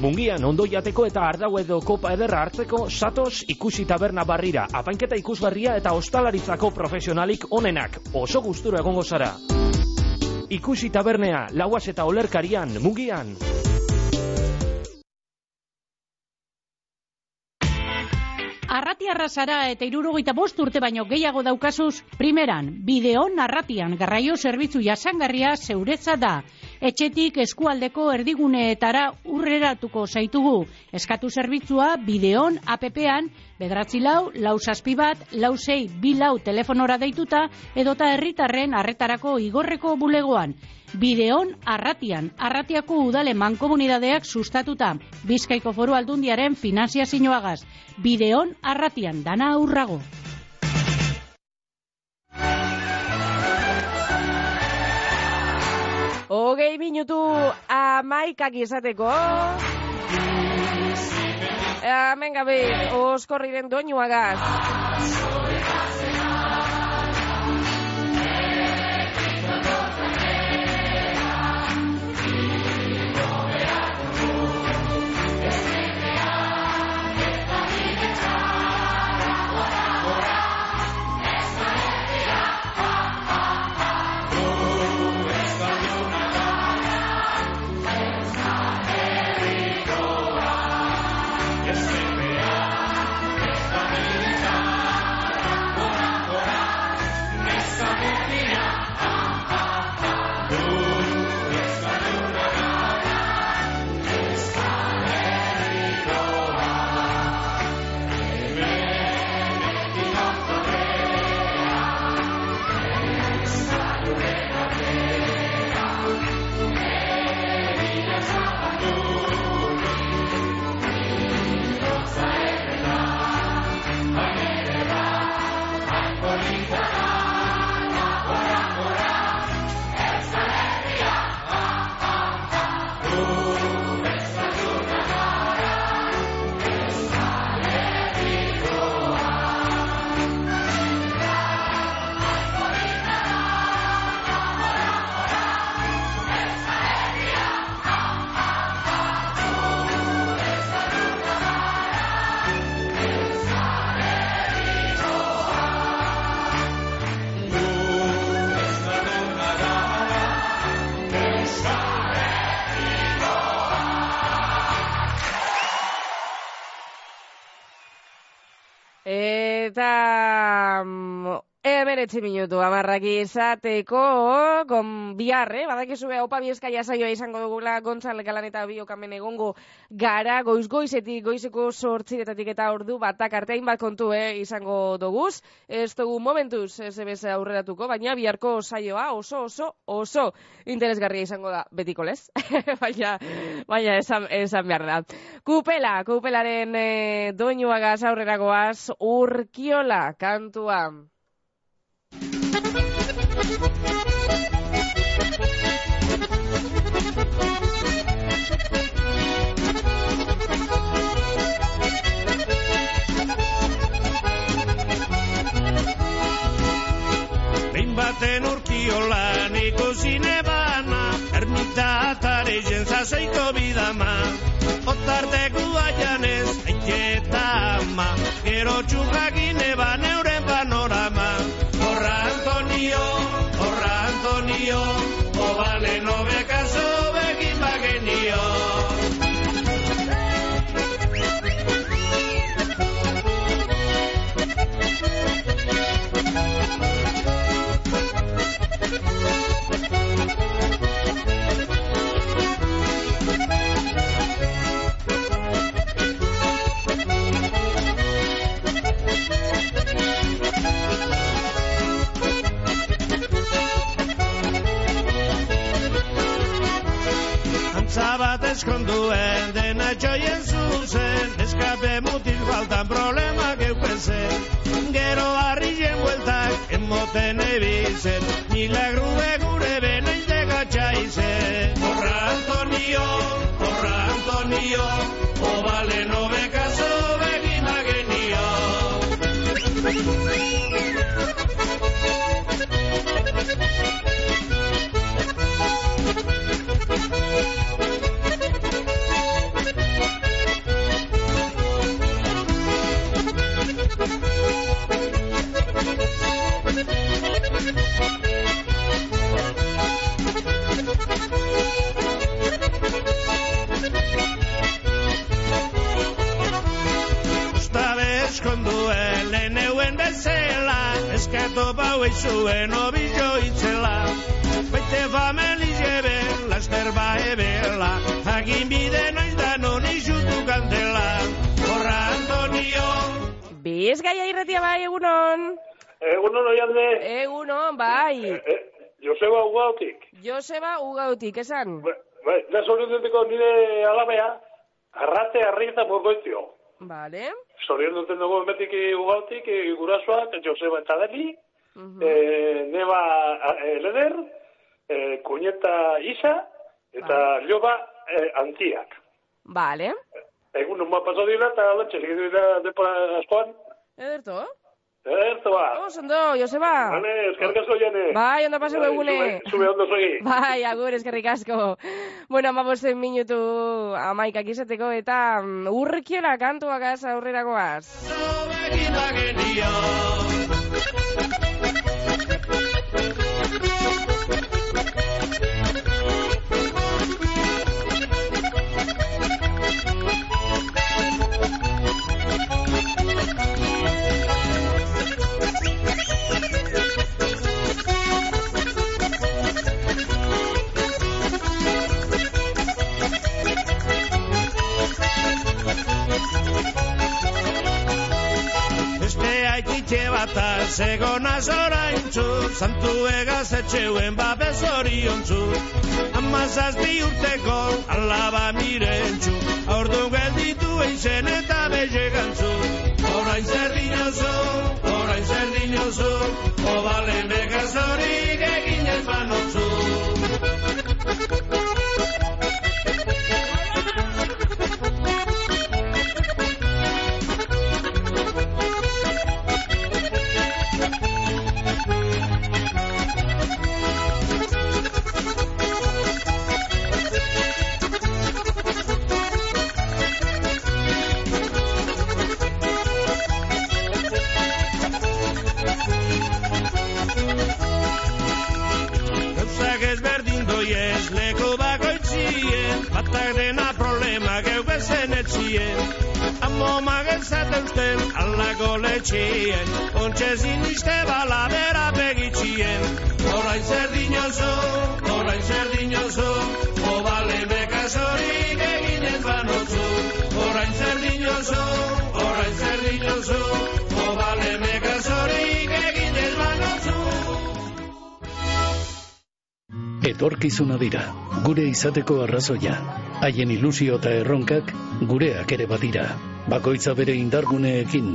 Mungian ondo jateko eta ardau edo kopa ederra hartzeko satos ikusi taberna barrira, apainketa ikusbarria eta ostalaritzako profesionalik onenak, oso gustura egongo zara. Ikusi tabernea, lauaz eta olerkarian, Mungian. Arratiarra zara eta irurogeita bost urte baino gehiago daukazuz, primeran, bideon arratian garraio zerbitzu jasangarria zeuretza da. Etxetik eskualdeko erdiguneetara urreratuko zaitugu. Eskatu zerbitzua bideon APP-an, bedratzi lau, lau saspi bat, lau zei, bi lau telefonora deituta, edota herritarren arretarako igorreko bulegoan. Bideon arratian, arratiako udale mankomunidadeak sustatuta, bizkaiko foru aldundiaren finanzia zinuagaz. Bideon arratian, dana aurrago. Hogei minutu amaikak izateko. Hemen gabe, oskorriren doinuagaz. Emeretzi minutu amarrak izateko, gon bihar, eh? Badakizu beha, opa bieska jasaioa izango dugula, gontzal galan eta biokamen egongo gara, goiz goizetik, goizeko sortziretatik eta ordu batak arteain bat kontu, eh? Izango doguz. Ez dugu momentuz, ebez aurreratuko, baina biharko saioa oso, oso, oso interesgarria izango da, betiko lez. baina, baina, esan, esan behar da. Kupela, kupelaren eh, doinuagaz aurreragoaz, urkiola, kantua. Baten urkiolan ikusi nebana, ermita atare jentzaseiko bidama. Otarteko aianez, aiketa ama, gero txurrakin eban euren panorama. Horra Antonio, Antonio, obale nobe kaso begin bagenio. Antza bat eskonduen dena txoien zuzen. Eskape mutil faltan problema geuken zen. Gero harrien buelta moten ebizen, milagru begure benaiz degatxa izen. Horra Antonio, horra Antonio, obale no bekazo begin leheneuen bezala, eskatu bau eitzuen obillo itzela. Baite fameli jebe, laster bae bela, hagin bide noiz da non izutu kantela. Horra Antonio, Biz gaia irretia bai, egunon. Egunon oiande, Egunon, bai. eh, Joseba Ugautik. Joseba Ugautik, esan. Bai, da sorioneteko nire alabea, arrate harri eta morgoitio. Vale. Sorion duten dugu emetik Ugautik, eh, gurasoak, Joseba eta Deli, eh, Neba eh, Leder, eh, Kuñeta Isa, eta Lioba eh, Antiak. Vale. Egun nun bat paso dira, eta latxe, segitu dira depora askoan. Ederto? Ederto ba. Oso ondo, Joseba. Hane, eskerrik asko jane. Bai, ondo pasu egune. Zube, zube ondo zogi. Bai, agur, eskerrik asko. Bueno, amabosten minutu amaikak izateko eta mm, urrikiola kantuagaz aurreragoaz. begin agenio. Beste aititxe bata zegona zoraintzu, santu egaz etxeuen babes oriontzu. Amazazpi urteko alaba mirentzu, aurdu gelditu eizen eta bezegantzu. Orain zer dinozu, orain zer dinozu, obalen begazorik egin ez banotzu. Letxien Ontxe ziniste bala bera begitxien Orain zer dinozu, orain zer dinozu Obale bekazorik egin ez banotzu Orain zer dinozu, orain zer dinozu Obale bekazorik egin ez Etorkizuna dira, gure izateko arrazoia. Haien ilusio eta erronkak gureak ere badira. Bakoitza bere indarguneekin,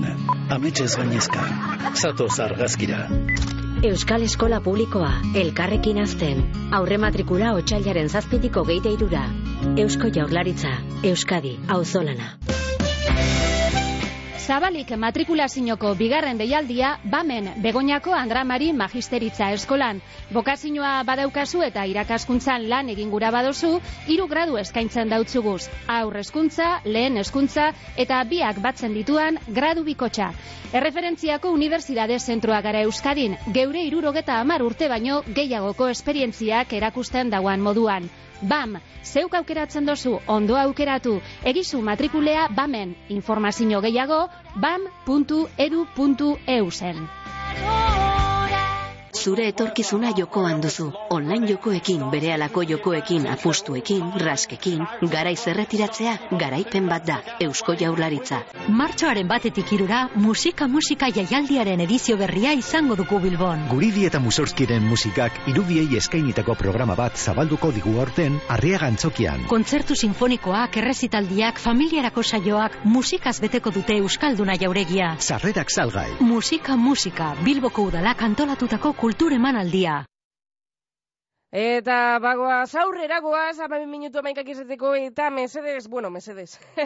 ametsez gainezka. Zatoz argazkira. Euskal Eskola Publikoa, elkarrekin azten. Aurre matrikula otxailaren zazpitiko geite irura. Eusko Jaurlaritza, Euskadi, auzolana. Zabalik matrikulazioko bigarren deialdia bamen Begoñako Andramari Magisteritza Eskolan. Bokazioa badaukazu eta irakaskuntzan lan egin gura badozu, hiru gradu eskaintzen dautzuguz. Aur hezkuntza, lehen hezkuntza eta biak batzen dituan gradu bikotxa. Erreferentziako Unibertsitate Zentroa gara Euskadin, geure irurogeta hamar urte baino gehiagoko esperientziak erakusten dauan moduan. BAM, zeuk aukeratzen dozu, ondo aukeratu, egizu matrikulea BAMen, informazio gehiago, bam.edu.eu zen. Zure etorkizuna jokoan duzu. Online jokoekin, berehalako jokoekin, apustuekin, raskekin, garaiz erretiratzea, garaipen bat da. Eusko Jaurlaritza. Martxoaren batetik irura, musika musika jaialdiaren edizio berria izango dugu Bilbon. Guridi eta Musorskiren musikak irudiei eskainitako programa bat zabalduko digu aurten Arriaga Antzokian. Kontzertu sinfonikoak, errezitaldiak, familiarako saioak, musikaz beteko dute Euskalduna jauregia. Sarrerak salgai. Musika musika, Bilboko udalak antolatutako kultur emanaldia. Eta bagoaz aurrera goaz, amabi minutu amaikak izateko, eta mesedes, bueno, mesedes.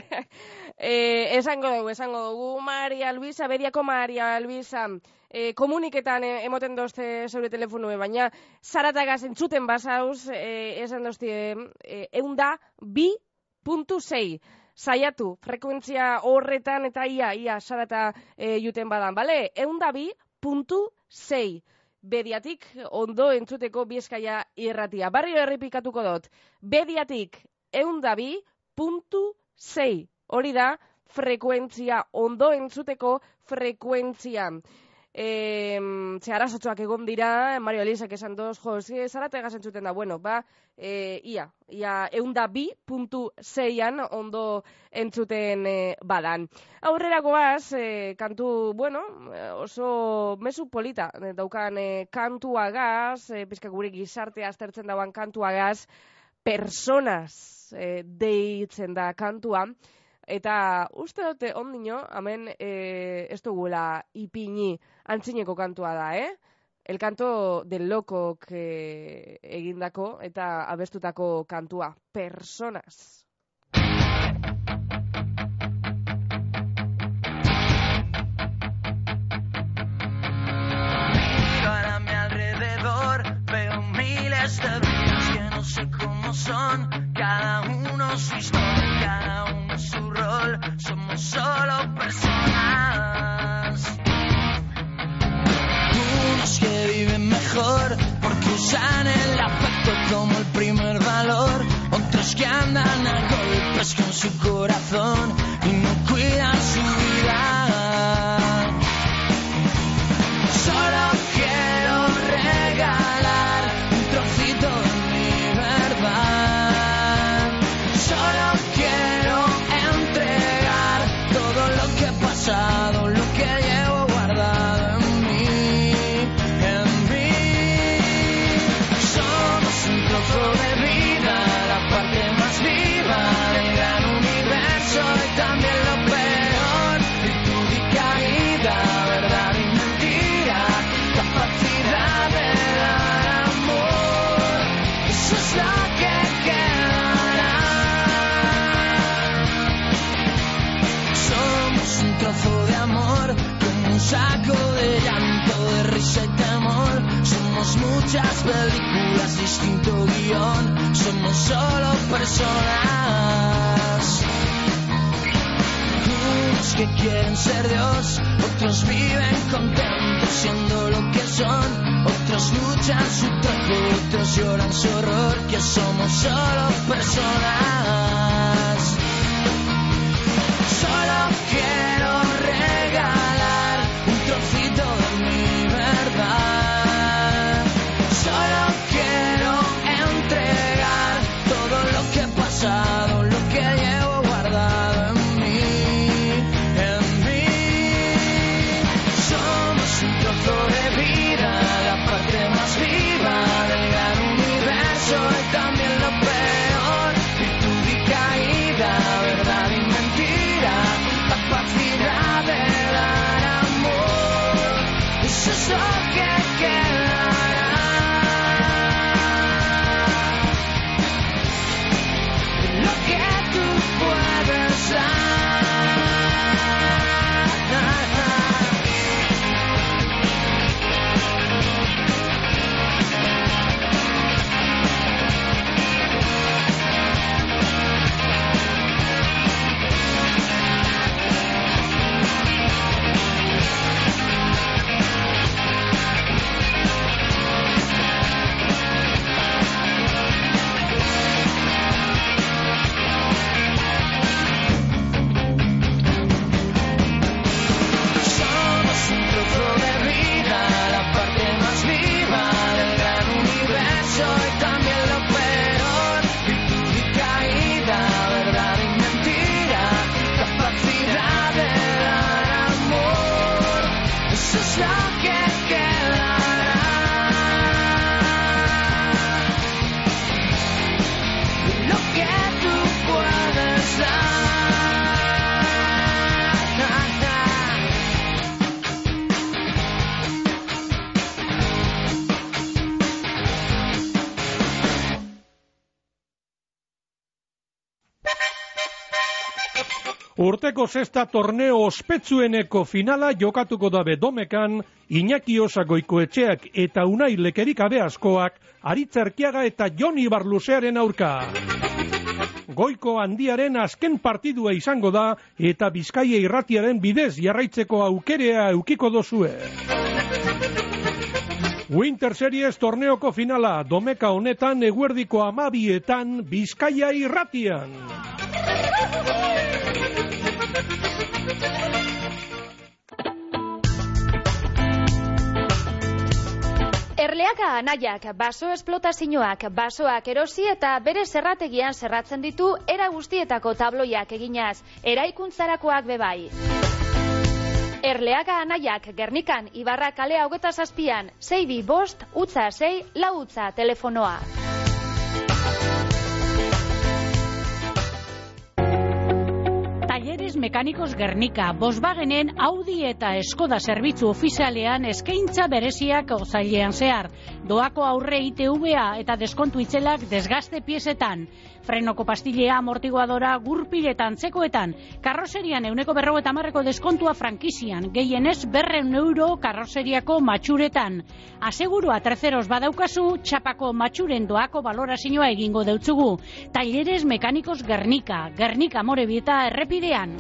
e, esango dugu, esango dugu, Maria Luisa, beriako Maria Luisa, e, komuniketan e, emoten dozte zeure telefonue, baina zaratagaz entzuten bazauz, e, esan dozte, e, eunda, bi puntu zei. Zaiatu, frekuentzia horretan eta ia, ia, zarata e, juten badan, bale? Eunda bi puntu zei bediatik ondo entzuteko bizkaia irratia. Barrio errepikatuko dut, bediatik eundabi puntu zei. Hori da, frekuentzia, ondo entzuteko frekuentzia e, ze egon dira, Mario Elisak esan doz, jo, zi, zarate entzuten da, bueno, ba, e, ia, ia, eunda bi puntu zeian ondo entzuten e, badan. Aurrera goaz, e, kantu, bueno, oso mesu polita, daukan e, kantuagaz, e, pizka gure gizarte aztertzen dauan kantuagaz, personas e, deitzen da kantua, Eta uste dute ondino, hemen e, ez dugula ipini antzineko kantua da, eh? El canto del loco que egindako eta abestutako kantua. Personas. a mi alrededor veo miles de vidas que no sé cómo son, cada uno su historia, cada uno su rol, somos solo personas. Unos que viven mejor porque usan el afecto como el primer valor, otros que andan a golpes con su corazón y no cuidan su somos solo personas. Urteko zesta torneo ospetsueneko finala jokatuko dabe domekan, Iñaki Osagoiko etxeak eta unai lekerik askoak, Aritzerkiaga eta Joni Barlusearen aurka. Goiko handiaren azken partidua izango da eta Bizkaia irratiaren bidez jarraitzeko aukerea eukiko dozue. Winter Series torneoko finala domeka honetan eguerdiko amabietan Bizkaia irratian. Erleaka anaiak, baso esplotazioak, basoak erosi eta bere zerrategian zerratzen ditu era guztietako tabloiak eginaz, eraikuntzarakoak bebai. Erleaga anaiak Gernikan Ibarra kale hogeta zazpian, zeibi bost, utza zei, lau utza telefonoa. Talleres Mekanikos Gernika, Volkswagenen Audi eta Skoda zerbitzu ofizialean eskaintza bereziak ozailean zehar. Doako aurre ITVA eta deskontu itzelak desgaste piezetan. Frenoko pastilea, amortiguadora, gurpiletan, txekoetan. Karroserian euneko berro eta marreko deskontua frankizian. Gehienez berreun euro karroseriako matxuretan. Asegurua terceros badaukazu, txapako matxuren doako balorazioa egingo deutzugu. Talleres Mekanikos Gernika, Gernika Morebieta errepidean.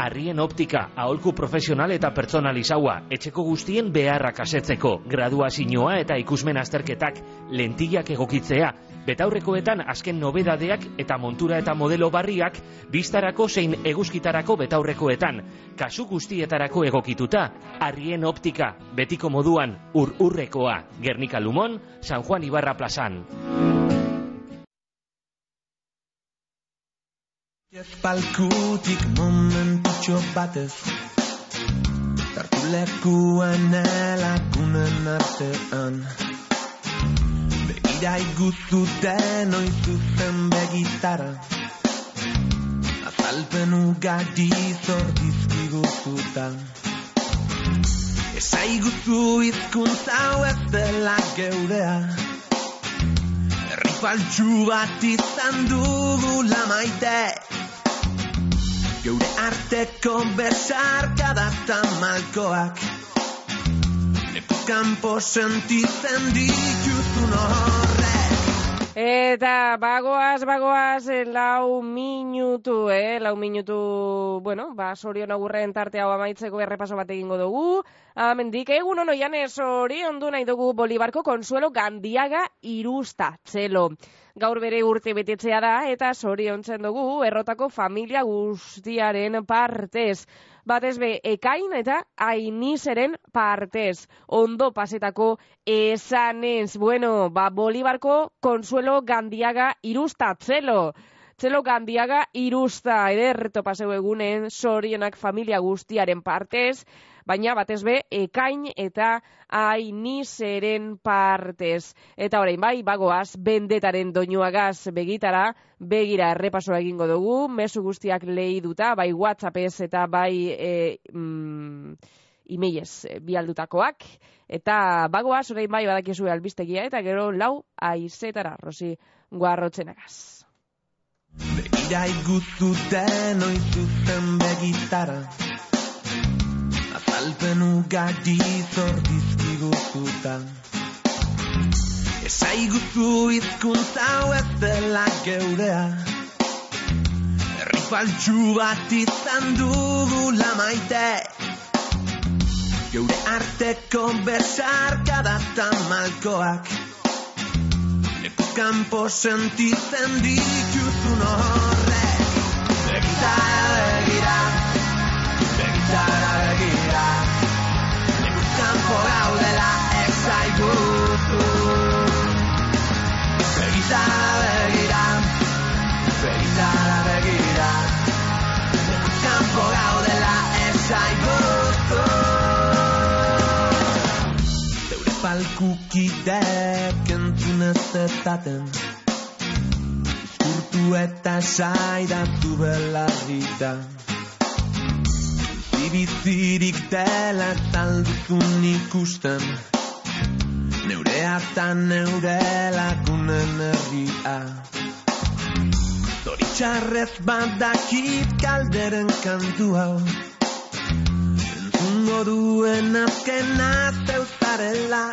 Arrien optika, aholku profesional eta personalizaua, etxeko guztien beharrak asetzeko, graduazioa eta ikusmen azterketak, lentillak egokitzea, betaurrekoetan azken nobedadeak eta montura eta modelo barriak, biztarako zein eguzkitarako betaurrekoetan, kasu guztietarako egokituta, Arrien optika, betiko moduan, ur-urrekoa, Gernika Lumon, San Juan Ibarra plazan. Palkutik momentutxo batez. Tartu lekuan elakunen artean. Begira iguzu denoi zuzen begitara Azalpen ugari zordizkiguzuta Esa iguzu izkuntza ez dela geurea. Herri faltsu bat izan dugula maite Geure arteko besarka data malkoak kanpo sentitzen dituzun horrek Eta bagoaz, bagoaz, eh, lau minutu, eh? Lau minutu, bueno, ba, sorion agurren tarte hau amaitzeko errepaso bat egingo dugu. Amendik, egun ono jane sorion du nahi dugu Bolibarko Konsuelo Gandiaga irusta, txelo. Gaur bere urte betetzea da, eta soriontzen dugu errotako familia guztiaren partez batez be ekain eta ainizeren partez. Ondo pasetako esanez, bueno, ba, Bolibarko Consuelo Gandiaga irusta, txelo. Gandiaga irusta, ederto paseu egunen, sorienak familia guztiaren partez, baina batez be ekain eta ainizeren partez. Eta orain bai, bagoaz, bendetaren doinuagaz begitara, begira errepasoa egingo dugu, mesu guztiak lehi duta, bai WhatsAppez eta bai e, mm, imeiez bialdutakoak. Eta bagoaz, orain bai badakizu albiztegia, eta gero lau aizetara, rosi guarrotzenagaz. Begira iguzu denoi zuzen begitara Azalpen ugari zordizkiguzuta Esa iguzu izkuntza ez dela geurea. Herri faltsu bat izan dugula maite. Geure arteko besarka data malkoak Leku kanpo sentitzen dituzun Zeure palkukidek entzun ez zetaten Izkurtu eta saidatu belarrita Bibizirik dela talduzun ikusten Neurea eta neure lagunen herria Zoritxarrez badakit kalderen kantu hau Entzungo duen azkena zeuzarela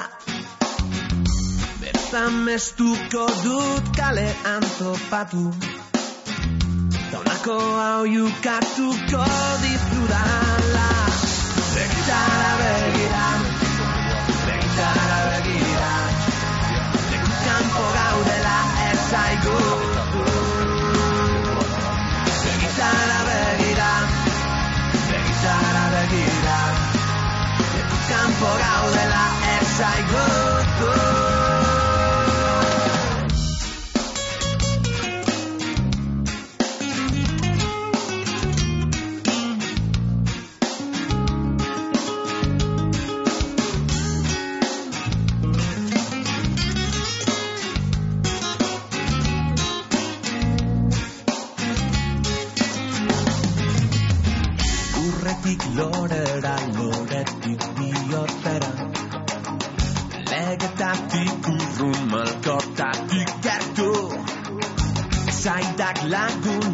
Berzamestuko dut kale antopatu. Taunako hau jukatuko dizudala. Begitara begira Begitara begira. Kanpo gaudela ez zaigu. Begitara begira Begitara begira. Kanpo gaudela ez zaigu lorera loretik bihotera Legetatik urrun malkotatik gertu Zaitak lagun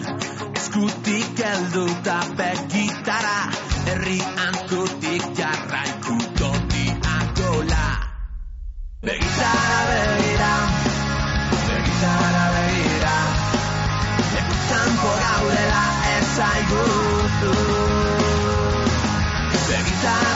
eskutik eldu eta begitara Herri antutik jarraiku doti agola Begitara begira Begitara begira Lekutzen e pogaudela ezaigutu Begitara begira time.